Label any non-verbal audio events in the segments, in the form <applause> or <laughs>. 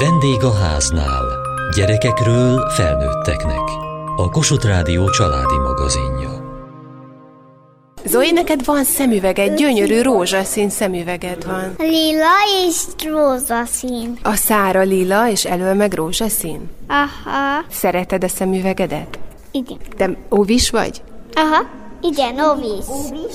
Vendég a háznál. Gyerekekről felnőtteknek. A Kossuth Rádió családi magazinja. Zoe, neked van szemüveged, gyönyörű rózsaszín szemüveged van. Lila és rózsaszín. A szára lila, és elől meg rózsaszín? Aha. Szereted a szemüvegedet? Igen. Te óvis vagy? Aha. Igen, Ovis.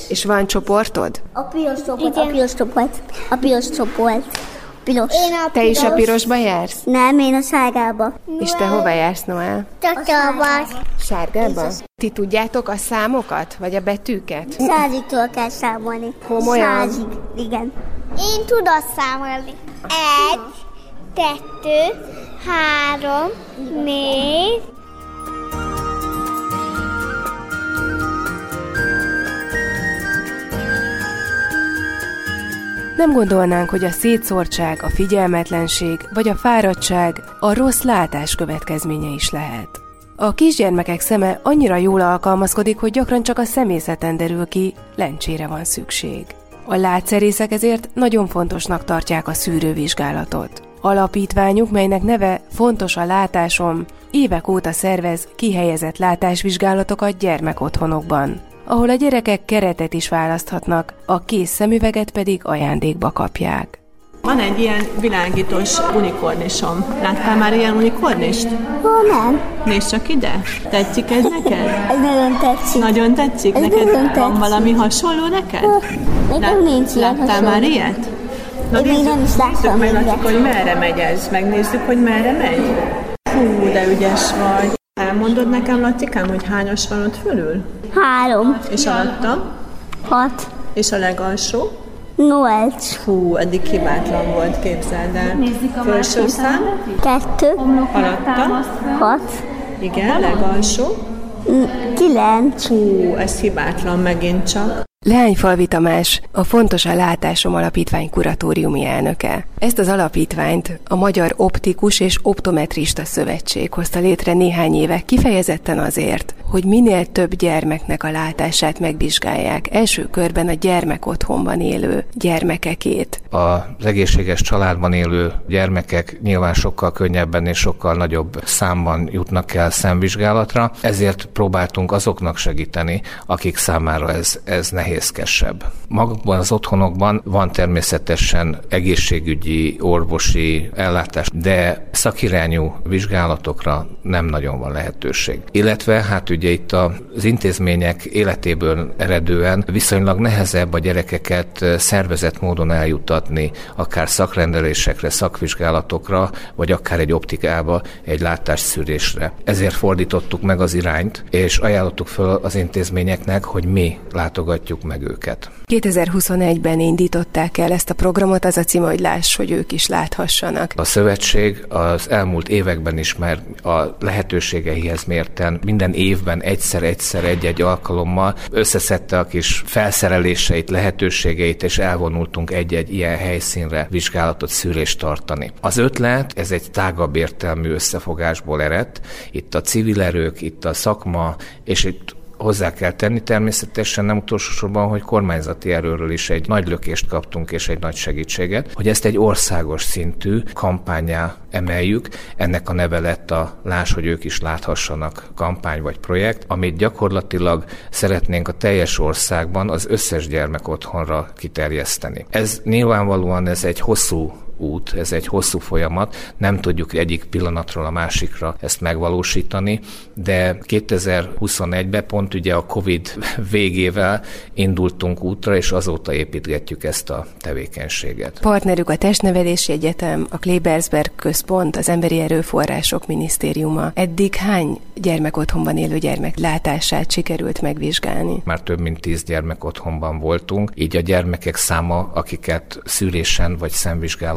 És van csoportod? A piros csoport, a piros csoport, a piros csoport. Piros. Én a Te is a pirosba jársz? Nem, én a sárgába. És te hova jársz, Noel? Tatabas. Sárgába? Ti tudjátok a számokat, vagy a betűket? Százitól kell számolni. Komolyan? Százig, igen. Én tudok számolni. Egy, kettő, három, négy, Nem gondolnánk, hogy a szétszórtság, a figyelmetlenség vagy a fáradtság a rossz látás következménye is lehet. A kisgyermekek szeme annyira jól alkalmazkodik, hogy gyakran csak a személyzeten derül ki, lencsére van szükség. A látszerészek ezért nagyon fontosnak tartják a szűrővizsgálatot. Alapítványuk, melynek neve Fontos a látásom, évek óta szervez kihelyezett látásvizsgálatokat gyermekotthonokban ahol a gyerekek keretet is választhatnak, a kész szemüveget pedig ajándékba kapják. Van egy ilyen világítós unikornisom. Láttál már ilyen unikornist? Ó, nem. Nézd csak ide. Tetszik ez neked? Ez nagyon tetszik. Nagyon tetszik? Ez neked nagyon van tetszik. valami hasonló neked? Nekem nincs ilyen Láttál hasonló. már ilyet? Na, Én még nem is láttam nézzük meg, Laci, hogy merre megy ez. Megnézzük, hogy merre megy. Hú, de ügyes vagy. Elmondod nekem, Lacikám, hogy hányas van ott fölül? Három, És alatta? hat, És a legalsó? nyolc, Hú, eddig hibátlan volt, képzeld el. Felső szám, kettő, alatta, hat, igen, legalsó. kilenc, Hú, ez hibátlan megint csak. Leányfalvi Tamás a Fontos a Látásom Alapítvány kuratóriumi elnöke. Ezt az alapítványt a Magyar Optikus és Optometrista Szövetség hozta létre néhány éve kifejezetten azért, hogy minél több gyermeknek a látását megvizsgálják, első körben a gyermek otthonban élő gyermekekét. Az egészséges családban élő gyermekek nyilván sokkal könnyebben és sokkal nagyobb számban jutnak el szemvizsgálatra, ezért próbáltunk azoknak segíteni, akik számára ez, ez nehézkesebb. Magukban az otthonokban van természetesen egészségügyi, orvosi ellátás, de szakirányú vizsgálatokra nem nagyon van lehetőség. Illetve hát ugye itt az intézmények életéből eredően viszonylag nehezebb a gyerekeket szervezett módon eljutatni, akár szakrendelésekre, szakvizsgálatokra, vagy akár egy optikába, egy látásszűrésre. Ezért fordítottuk meg az irányt, és ajánlottuk föl az intézményeknek, hogy mi látogatjuk meg őket. 2021-ben indították el ezt a programot, az a címe, hogy láss, hogy ők is láthassanak. A szövetség az elmúlt években is már a lehetőségeihez mérten minden évben egyszer-egyszer egy-egy alkalommal összeszedte a kis felszereléseit, lehetőségeit, és elvonultunk egy-egy ilyen helyszínre vizsgálatot, szűrést tartani. Az ötlet, ez egy tágabb értelmű összefogásból eredt. Itt a civil erők, itt a szakma, és itt Hozzá kell tenni természetesen nem utolsó sorban, hogy kormányzati erőről is egy nagy lökést kaptunk és egy nagy segítséget, hogy ezt egy országos szintű kampányá emeljük. Ennek a neve lett a Láss, hogy ők is láthassanak kampány vagy projekt, amit gyakorlatilag szeretnénk a teljes országban az összes gyermek otthonra kiterjeszteni. Ez nyilvánvalóan ez egy hosszú út, ez egy hosszú folyamat, nem tudjuk egyik pillanatról a másikra ezt megvalósítani, de 2021-ben pont ugye a Covid <laughs> végével indultunk útra, és azóta építgetjük ezt a tevékenységet. Partnerük a Testnevelési Egyetem, a Klebersberg Központ, az Emberi Erőforrások Minisztériuma. Eddig hány gyermekotthonban élő gyermek látását sikerült megvizsgálni? Már több mint tíz gyermek otthonban voltunk, így a gyermekek száma, akiket szűrésen vagy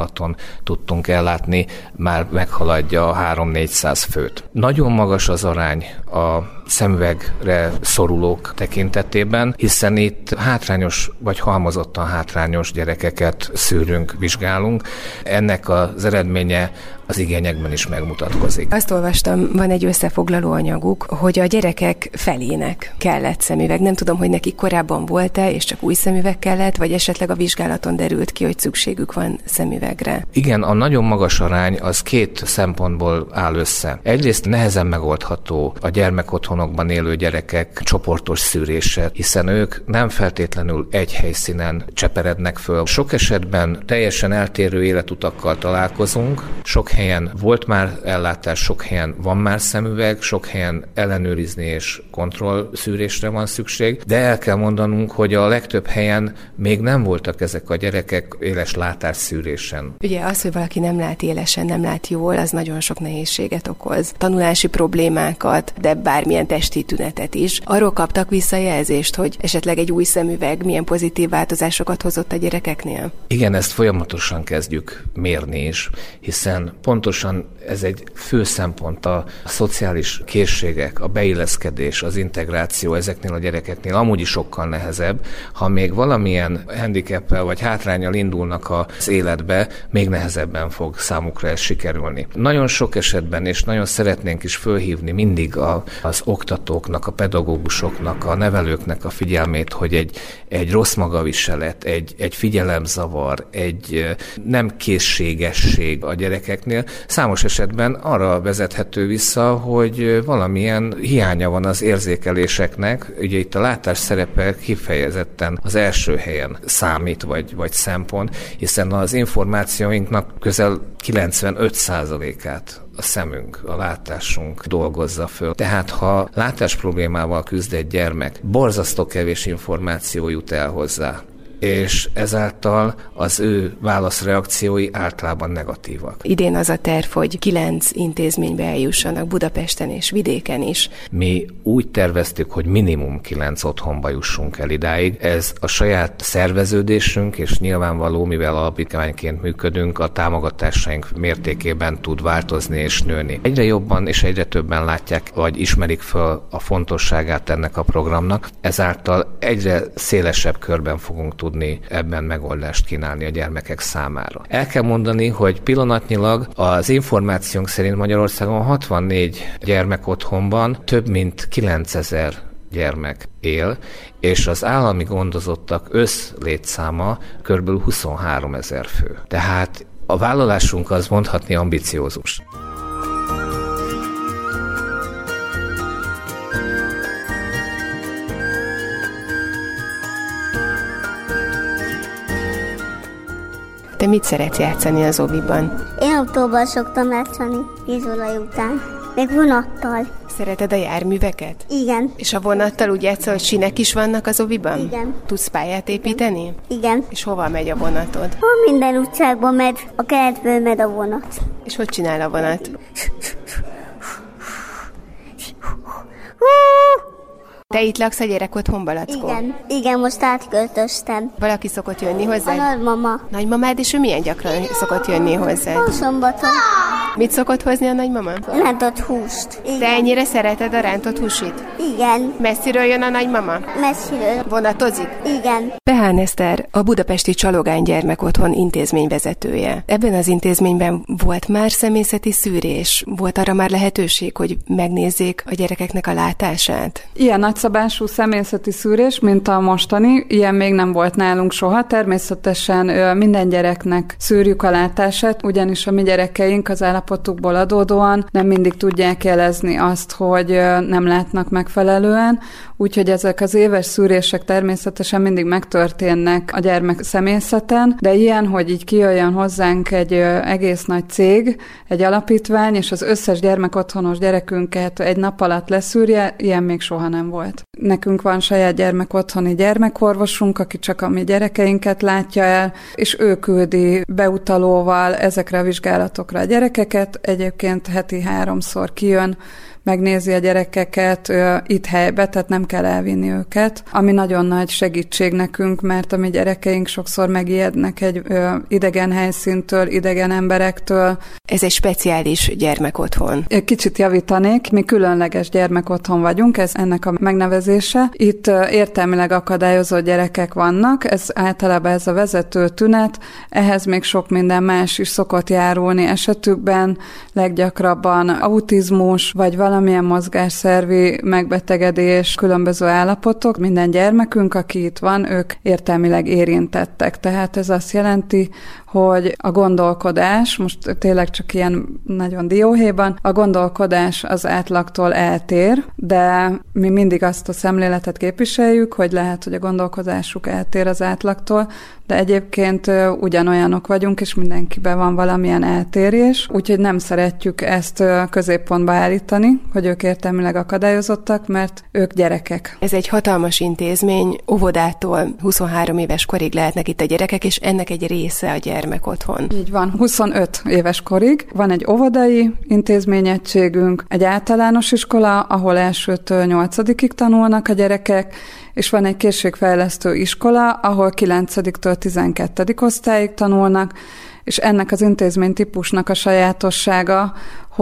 szemvizsgálaton tudtunk ellátni, már meghaladja a 3-400 főt. Nagyon magas az arány a szemüvegre szorulók tekintetében, hiszen itt hátrányos vagy halmozottan hátrányos gyerekeket szűrünk, vizsgálunk. Ennek az eredménye az igényekben is megmutatkozik. Azt olvastam, van egy összefoglaló anyaguk, hogy a gyerekek felének kellett szemüveg. Nem tudom, hogy nekik korábban volt-e, és csak új szemüveg kellett, vagy esetleg a vizsgálaton derült ki, hogy szükségük van szemüvegre. Igen, a nagyon magas arány az két szempontból áll össze. Egyrészt nehezen megoldható a gyermekotthonokban élő gyerekek csoportos szűrése, hiszen ők nem feltétlenül egy helyszínen cseperednek föl. Sok esetben teljesen eltérő életutakkal találkozunk, sok helyen volt már ellátás, sok helyen van már szemüveg, sok helyen ellenőrizni és kontroll szűrésre van szükség, de el kell mondanunk, hogy a legtöbb helyen még nem voltak ezek a gyerekek éles látásszűrésen. Ugye az, hogy valaki nem lát élesen, nem lát jól, az nagyon sok nehézséget okoz. Tanulási problémákat, de bármilyen testi tünetet is. Arról kaptak visszajelzést, hogy esetleg egy új szemüveg milyen pozitív változásokat hozott a gyerekeknél? Igen, ezt folyamatosan kezdjük mérni is, hiszen pontosan ez egy fő szempont a, szociális készségek, a beilleszkedés, az integráció ezeknél a gyerekeknél amúgy is sokkal nehezebb. Ha még valamilyen handicappel vagy hátrányal indulnak az életbe, még nehezebben fog számukra ez sikerülni. Nagyon sok esetben, és nagyon szeretnénk is fölhívni mindig a, az oktatóknak, a pedagógusoknak, a nevelőknek a figyelmét, hogy egy, egy rossz magaviselet, egy, egy figyelemzavar, egy nem készségesség a gyerekeknél számos esetben arra vezethető vissza, hogy valamilyen hiánya van az érzékeléseknek. Ugye itt a látás szerepe kifejezetten az első helyen számít, vagy, vagy szempont, hiszen az információinknak közel 95%-át a szemünk, a látásunk dolgozza föl. Tehát ha látás problémával küzd egy gyermek, borzasztó kevés információ jut el hozzá és ezáltal az ő válaszreakciói általában negatívak. Idén az a terv, hogy kilenc intézménybe eljussanak Budapesten és vidéken is. Mi úgy terveztük, hogy minimum kilenc otthonba jussunk el idáig. Ez a saját szerveződésünk, és nyilvánvaló, mivel alapítványként működünk, a támogatásaink mértékében tud változni és nőni. Egyre jobban és egyre többen látják, vagy ismerik föl a fontosságát ennek a programnak, ezáltal egyre szélesebb körben fogunk tudni tudni ebben megoldást kínálni a gyermekek számára. El kell mondani, hogy pillanatnyilag az információnk szerint Magyarországon 64 gyermek otthonban több mint 9000 gyermek él, és az állami gondozottak összlétszáma kb. 23 ezer fő. Tehát a vállalásunk az mondhatni ambiciózus. Mit szeretsz játszani az oviban? Én autóban szoktam játszani, vízolaj után. Még vonattal. Szereted a járműveket? Igen. És a vonattal úgy játszol, hogy sinek is vannak az oviban? Igen. Tudsz pályát építeni? Igen. És hova megy a vonatod? Ha minden utcákban megy, a keretből megy a vonat. És hogy csinál a vonat? Te itt laksz a gyerek otthonba, Lackó? Igen. Igen, most átköltöztem. Valaki szokott jönni hozzá? A nagymama. Nagymamád, és ő milyen gyakran szokott jönni hozzá? A szombaton. Mit szokott hozni a nagymama? Rántott húst. Igen. Te ennyire szereted a rántott húsit? Igen. Messziről jön a nagymama? Messziről. Vonatozik? Igen. Pehán Eszter, a budapesti Csalogány Gyermekotthon intézményvezetője. Ebben az intézményben volt már személyzeti szűrés? Volt arra már lehetőség, hogy megnézzék a gyerekeknek a látását? Ilyen nagyszabású személyzeti szűrés, mint a mostani, ilyen még nem volt nálunk soha. Természetesen minden gyereknek szűrjük a látását, ugyanis a mi gyerekeink az állapotukból adódóan nem mindig tudják jelezni azt, hogy nem látnak megfelelően, úgyhogy ezek az éves szűrések természetesen mindig megtörténnek a gyermek személyzeten, de ilyen, hogy így kijöjjön hozzánk egy egész nagy cég, egy alapítvány, és az összes gyermekotthonos gyerekünket egy nap alatt leszűrje, ilyen még soha nem volt. Nekünk van saját gyermekotthoni gyermekorvosunk, aki csak a mi gyerekeinket látja el, és ő küldi beutalóval ezekre a vizsgálatokra a gyerekeket. Egyébként heti háromszor kijön megnézi a gyerekeket itt helybe, tehát nem kell elvinni őket, ami nagyon nagy segítség nekünk, mert a mi gyerekeink sokszor megijednek egy idegen helyszíntől, idegen emberektől. Ez egy speciális gyermekotthon. Kicsit javítanék, mi különleges gyermekotthon vagyunk, ez ennek a megnevezése. Itt értelmileg akadályozott gyerekek vannak, ez általában ez a vezető tünet, ehhez még sok minden más is szokott járulni esetükben, leggyakrabban autizmus, vagy valamilyen mozgásszervi megbetegedés, különböző állapotok. Minden gyermekünk, aki itt van, ők értelmileg érintettek. Tehát ez azt jelenti, hogy a gondolkodás, most tényleg csak ilyen nagyon dióhéjban, a gondolkodás az átlagtól eltér, de mi mindig azt a szemléletet képviseljük, hogy lehet, hogy a gondolkodásuk eltér az átlagtól, de egyébként ugyanolyanok vagyunk, és mindenkiben van valamilyen eltérés, úgyhogy nem szeretjük ezt középpontba állítani, hogy ők értelmileg akadályozottak, mert ők gyerekek. Ez egy hatalmas intézmény, óvodától 23 éves korig lehetnek itt a gyerekek, és ennek egy része a gyermek otthon. Így van, 25 éves korig. Van egy óvodai intézményegységünk, egy általános iskola, ahol elsőtől nyolcadikig tanulnak a gyerekek, és van egy készségfejlesztő iskola, ahol 9-től 12. osztályig tanulnak, és ennek az intézmény típusnak a sajátossága,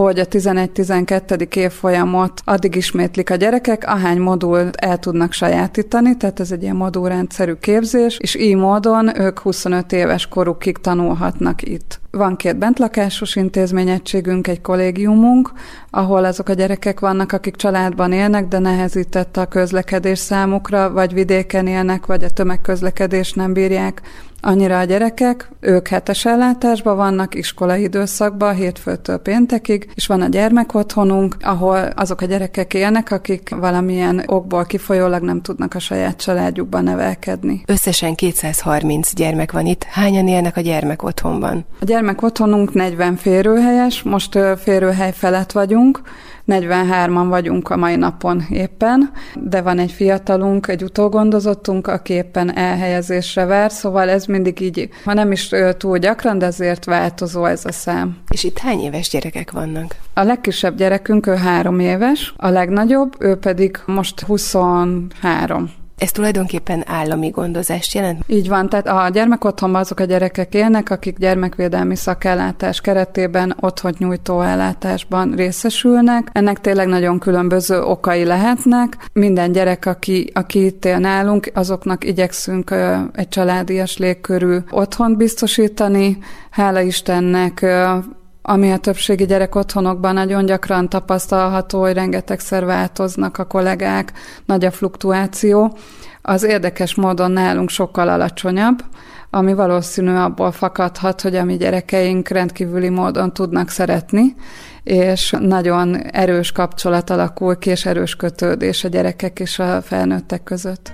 hogy a 11-12. évfolyamot addig ismétlik a gyerekek, ahány modult el tudnak sajátítani, tehát ez egy ilyen modulrendszerű képzés, és így módon ők 25 éves korukig tanulhatnak itt. Van két bentlakásos intézményegységünk, egy kollégiumunk, ahol azok a gyerekek vannak, akik családban élnek, de nehezített a közlekedés számukra, vagy vidéken élnek, vagy a tömegközlekedést nem bírják annyira a gyerekek, ők hetes ellátásban vannak, iskolai időszakban, hétfőtől péntekig, és van a gyermekotthonunk, ahol azok a gyerekek élnek, akik valamilyen okból kifolyólag nem tudnak a saját családjukban nevelkedni. Összesen 230 gyermek van itt. Hányan élnek a gyermekotthonban? A gyermekotthonunk 40 férőhelyes, most férőhely felett vagyunk, 43-an vagyunk a mai napon éppen, de van egy fiatalunk, egy utógondozottunk, aki éppen elhelyezésre vár, szóval ez mindig így, ha nem is túl gyakran, de azért változó ez a szám. És itt hány éves gyerekek vannak? A legkisebb gyerekünk ő három éves, a legnagyobb, ő pedig most 23. Ez tulajdonképpen állami gondozást jelent? Így van, tehát a gyermekotthonban azok a gyerekek élnek, akik gyermekvédelmi szakellátás keretében otthont nyújtó ellátásban részesülnek. Ennek tényleg nagyon különböző okai lehetnek. Minden gyerek, aki, aki itt él nálunk, azoknak igyekszünk egy családias légkörű otthont biztosítani. Hála Istennek ami a többségi gyerek otthonokban nagyon gyakran tapasztalható, hogy rengetegszer változnak a kollégák, nagy a fluktuáció. Az érdekes módon nálunk sokkal alacsonyabb, ami valószínű abból fakadhat, hogy a mi gyerekeink rendkívüli módon tudnak szeretni, és nagyon erős kapcsolat alakul ki, és erős kötődés a gyerekek és a felnőttek között.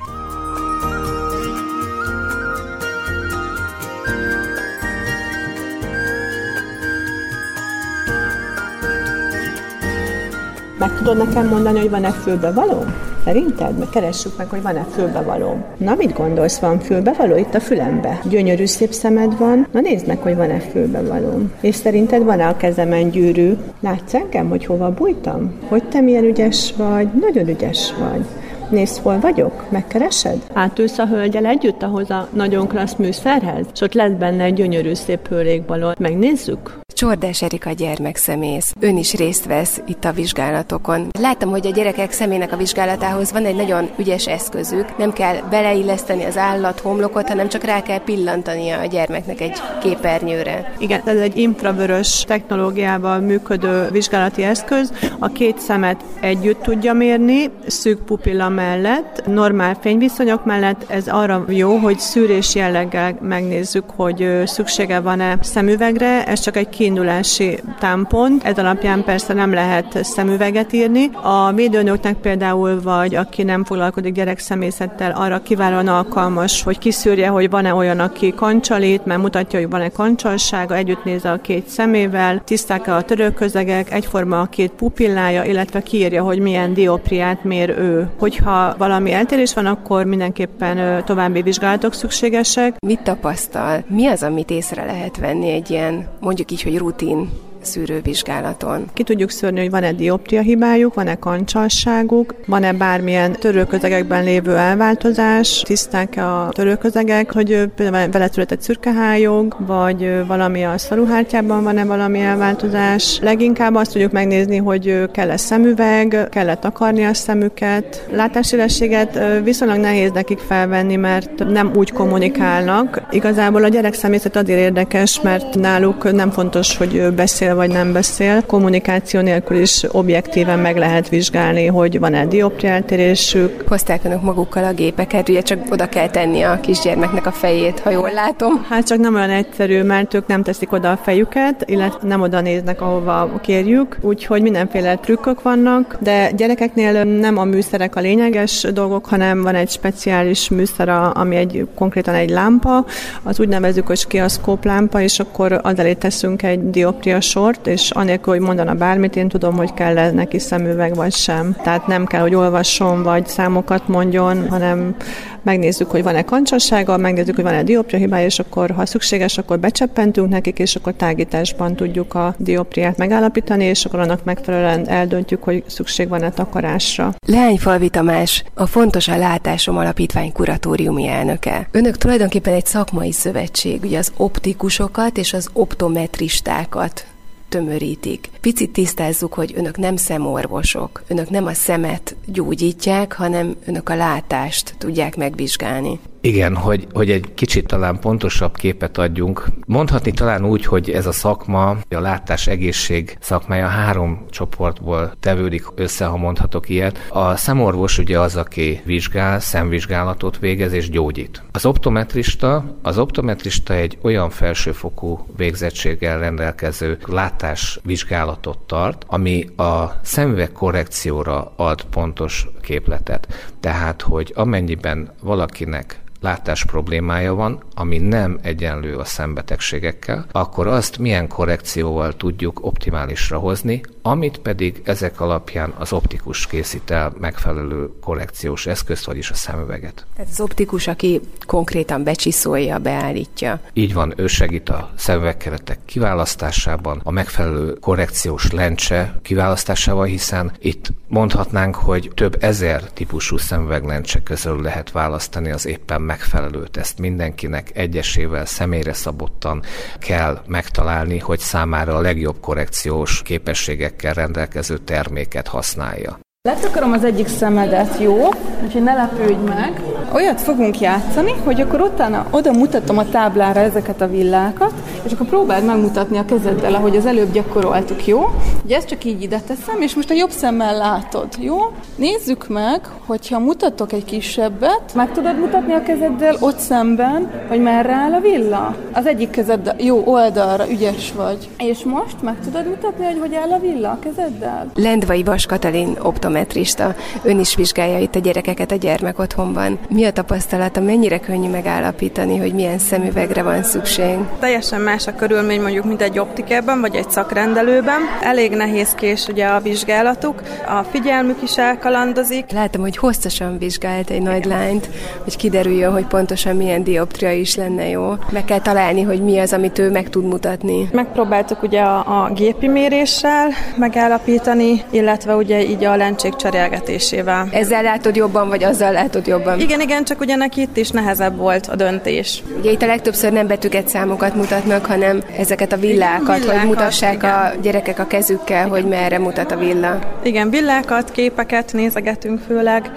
Meg tudod nekem mondani, hogy van-e fülbevaló? Szerinted? Meg keressük meg, hogy van-e fülbevaló. Na, mit gondolsz, van fülbevaló itt a fülembe? Gyönyörű szép szemed van. Na nézd meg, hogy van-e fülbevaló. És szerinted van-e a kezemen gyűrű? Látsz engem, hogy hova bújtam? Hogy te milyen ügyes vagy? Nagyon ügyes vagy. Nézd, hol vagyok? Megkeresed? Átülsz a hölgyel együtt ahhoz a nagyon klassz műszerhez, és ott lesz benne egy gyönyörű szép hőlékbaló. Megnézzük? Csordás Erika gyermekszemész. Ön is részt vesz itt a vizsgálatokon. Láttam, hogy a gyerekek szemének a vizsgálatához van egy nagyon ügyes eszközük. Nem kell beleilleszteni az állat homlokot, hanem csak rá kell pillantania a gyermeknek egy képernyőre. Igen, ez egy infravörös technológiával működő vizsgálati eszköz. A két szemet együtt tudja mérni, szűk pupilla mellett, normál fényviszonyok mellett. Ez arra jó, hogy szűrés jelleggel megnézzük, hogy szüksége van-e szemüvegre. Ez csak egy kiindulási támpont, ez alapján persze nem lehet szemüveget írni. A védőnöknek például, vagy aki nem foglalkozik gyerekszemészettel, arra kiválóan alkalmas, hogy kiszűrje, hogy van-e olyan, aki kancsalít, mert mutatja, hogy van-e kancsalsága, együtt néz a két szemével, tiszták-e a törőközegek, egyforma a két pupillája, illetve kiírja, hogy milyen diopriát mér ő. Hogyha valami eltérés van, akkor mindenképpen további vizsgálatok szükségesek. Mit tapasztal? Mi az, amit észre lehet venni egy ilyen, mondjuk így, hogy rutin szűrővizsgálaton. Ki tudjuk szűrni, hogy van-e dioptria hibájuk, van-e kancsalságuk, van-e bármilyen törőközegekben lévő elváltozás, tiszták-e a törőközegek, hogy például vele született szürkehályog, vagy valami a szaruhártyában van-e valami elváltozás. Leginkább azt tudjuk megnézni, hogy kell-e szemüveg, kell-e takarni a szemüket. Látásélességet viszonylag nehéz nekik felvenni, mert nem úgy kommunikálnak. Igazából a gyerek személyzet azért érdekes, mert náluk nem fontos, hogy beszél vagy nem beszél. Kommunikáció nélkül is objektíven meg lehet vizsgálni, hogy van-e dioptriáltérésük. Hozták önök magukkal a gépeket, ugye csak oda kell tenni a kisgyermeknek a fejét, ha jól látom. Hát csak nem olyan egyszerű, mert ők nem teszik oda a fejüket, illetve nem oda néznek, ahova kérjük, úgyhogy mindenféle trükkök vannak, de gyerekeknél nem a műszerek a lényeges dolgok, hanem van egy speciális műszer, ami egy konkrétan egy lámpa, az úgy nevezük, hogy skiaszkóp lámpa, és akkor az elé teszünk egy dioptria sort, és anélkül, hogy mondana bármit, én tudom, hogy kell -e neki szemüveg vagy sem. Tehát nem kell, hogy olvasson, vagy számokat mondjon, hanem megnézzük, hogy van-e kancsassága, megnézzük, hogy van-e dioptria hibája, és akkor, ha szükséges, akkor becseppentünk nekik, és akkor tágításban tudjuk a diopriát megállapítani, és akkor annak megfelelően eldöntjük, hogy szükség van-e takarásra. Leányfalvi Tamás, a Fontos a Látásom Alapítvány kuratóriumi elnöke. Önök tulajdonképpen egy szakmai szövetség, ugye az optikusokat és az optometristákat tömörítik. Picit tisztázzuk, hogy önök nem szemorvosok, önök nem a szemet gyógyítják, hanem önök a látást tudják megvizsgálni. Igen, hogy, hogy egy kicsit talán pontosabb képet adjunk. Mondhatni talán úgy, hogy ez a szakma, a látás egészség szakmája három csoportból tevődik össze, ha mondhatok ilyet. A szemorvos ugye az, aki vizsgál, szemvizsgálatot végez és gyógyít. Az optometrista, az optometrista egy olyan felsőfokú végzettséggel rendelkező látásvizsgálatot tart, ami a szemüveg korrekcióra ad pontos képletet. Tehát, hogy amennyiben valakinek látás problémája van, ami nem egyenlő a szembetegségekkel, akkor azt milyen korrekcióval tudjuk optimálisra hozni, amit pedig ezek alapján az optikus készít el megfelelő korrekciós eszközt, vagyis a szemüveget. Tehát az optikus, aki konkrétan becsiszolja, beállítja. Így van, ő segít a szemüvegkeretek kiválasztásában, a megfelelő korrekciós lencse kiválasztásával, hiszen itt mondhatnánk, hogy több ezer típusú szemüveglencse közül lehet választani az éppen megfelelőt. Ezt mindenkinek egyesével, személyre szabottan kell megtalálni, hogy számára a legjobb korrekciós képességekkel rendelkező terméket használja. Letakarom az egyik szemedet, jó? Úgyhogy ne lepődj meg. Olyat fogunk játszani, hogy akkor utána oda mutatom a táblára ezeket a villákat, és akkor próbáld megmutatni a kezeddel, ahogy az előbb gyakoroltuk, jó? Ugye ezt csak így ide teszem, és most a jobb szemmel látod, jó? Nézzük meg, hogyha mutatok egy kisebbet, meg tudod mutatni a kezeddel ott szemben, hogy merre áll a villa? Az egyik kezed jó oldalra, ügyes vagy. És most meg tudod mutatni, hogy hogy áll a villa a kezeddel? Lendvai Vas Katalin optometrista. Ön is vizsgálja itt a gyerekeket a gyermekotthonban. Mi a tapasztalata, mennyire könnyű megállapítani, hogy milyen szemüvegre van szükség? Teljesen más a körülmény mondjuk, mint egy optikában vagy egy szakrendelőben. Elég nehézkés ugye a vizsgálatuk, a figyelmük is elkalandozik. Látom, hogy hosszasan vizsgált egy nagy lányt, hogy kiderüljön, hogy pontosan milyen dioptria is lenne jó. Meg kell találni, hogy mi az, amit ő meg tud mutatni. Megpróbáltuk ugye a, a gépi méréssel megállapítani, illetve ugye így a lencsék cserélgetésével. Ezzel látod jobban, vagy azzal látod jobban? Igen, igen, csak ugye neki itt is nehezebb volt a döntés. Ugye itt a legtöbbször nem betűket számokat mutatnak, hanem ezeket a villákat, villákat hogy mutassák igen. a gyerekek a kezükkel, igen. hogy merre mutat a villa. Igen, villákat, képeket nézegetünk főleg,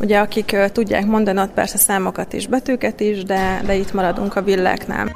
Ugye akik tudják mondani, ott persze számokat és betűket is, de, de itt maradunk a villáknál.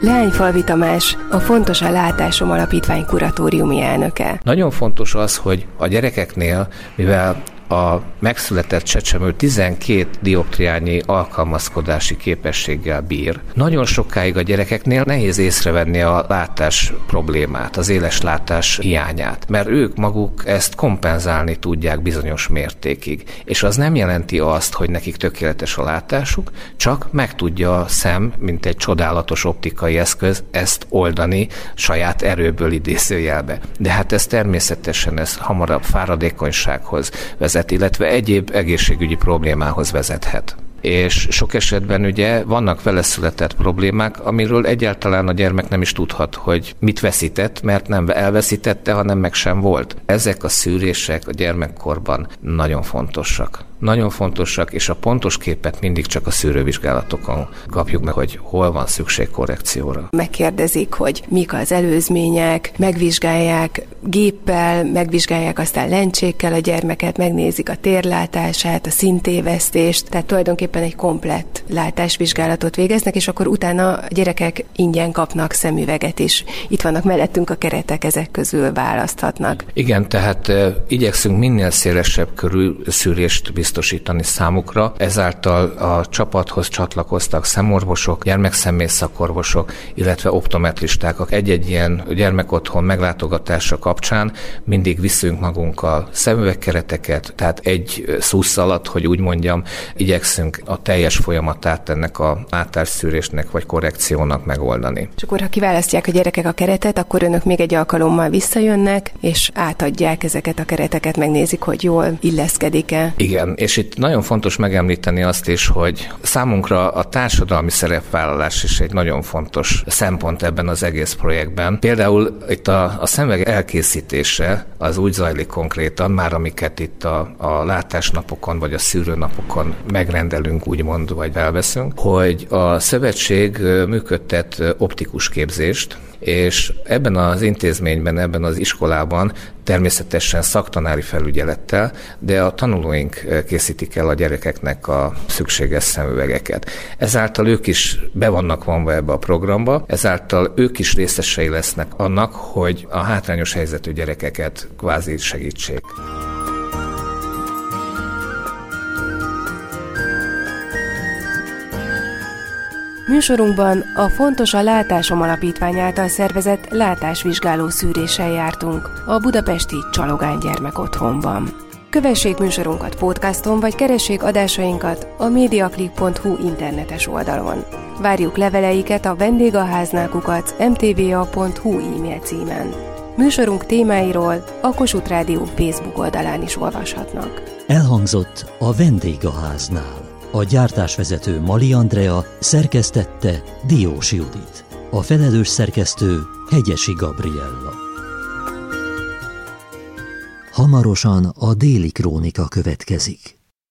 Leányfalvi Tamás, a Fontos a Látásom Alapítvány kuratóriumi elnöke. Nagyon fontos az, hogy a gyerekeknél, mivel a megszületett csecsemő 12 dioptriányi alkalmazkodási képességgel bír. Nagyon sokáig a gyerekeknél nehéz észrevenni a látás problémát, az éles látás hiányát, mert ők maguk ezt kompenzálni tudják bizonyos mértékig. És az nem jelenti azt, hogy nekik tökéletes a látásuk, csak meg tudja a szem, mint egy csodálatos optikai eszköz, ezt oldani saját erőből idézőjelbe. De hát ez természetesen ez hamarabb fáradékonysághoz vezet sebészet, illetve egyéb egészségügyi problémához vezethet és sok esetben ugye vannak vele született problémák, amiről egyáltalán a gyermek nem is tudhat, hogy mit veszített, mert nem elveszítette, hanem meg sem volt. Ezek a szűrések a gyermekkorban nagyon fontosak nagyon fontosak, és a pontos képet mindig csak a szűrővizsgálatokon kapjuk meg, hogy hol van szükség korrekcióra. Megkérdezik, hogy mik az előzmények, megvizsgálják géppel, megvizsgálják aztán lencsékkel a gyermeket, megnézik a térlátását, a szintévesztést, tehát tulajdonképpen egy komplett látásvizsgálatot végeznek, és akkor utána a gyerekek ingyen kapnak szemüveget is. Itt vannak mellettünk a keretek, ezek közül választhatnak. Igen, tehát e, igyekszünk minél szélesebb körül szűrést biztosítani biztosítani számukra. Ezáltal a csapathoz csatlakoztak szemorvosok, gyermekszemész szakorvosok, illetve optometristák. Egy-egy ilyen gyermekotthon meglátogatása kapcsán mindig viszünk magunkkal szemüvegkereteket, tehát egy szusz alatt, hogy úgy mondjam, igyekszünk a teljes folyamatát ennek a látásszűrésnek vagy korrekciónak megoldani. És akkor, ha kiválasztják a gyerekek a keretet, akkor önök még egy alkalommal visszajönnek, és átadják ezeket a kereteket, megnézik, hogy jól illeszkedik-e. Igen, és itt nagyon fontos megemlíteni azt is, hogy számunkra a társadalmi szerepvállalás is egy nagyon fontos szempont ebben az egész projektben. Például itt a, a szemüveg elkészítése az úgy zajlik konkrétan, már amiket itt a, a látásnapokon vagy a szűrőnapokon megrendelünk, úgymond, vagy elveszünk, hogy a szövetség működtet optikus képzést, és ebben az intézményben, ebben az iskolában természetesen szaktanári felügyelettel, de a tanulóink készítik el a gyerekeknek a szükséges szemüvegeket. Ezáltal ők is be vannak vonva ebbe a programba, ezáltal ők is részesei lesznek annak, hogy a hátrányos helyzetű gyerekeket kvázi segítsék. Műsorunkban a Fontos a Látásom Alapítvány által szervezett látásvizsgáló szűréssel jártunk a budapesti Csalogány gyermek otthonban. Kövessék műsorunkat podcaston, vagy keressék adásainkat a mediaclick.hu internetes oldalon. Várjuk leveleiket a vendégháználkukat mtva.hu e-mail címen. Műsorunk témáiról a Kossuth Rádió Facebook oldalán is olvashatnak. Elhangzott a vendégháznál. A gyártásvezető Mali Andrea szerkesztette Diós Judit. A felelős szerkesztő Hegyesi Gabriella. Hamarosan a déli krónika következik.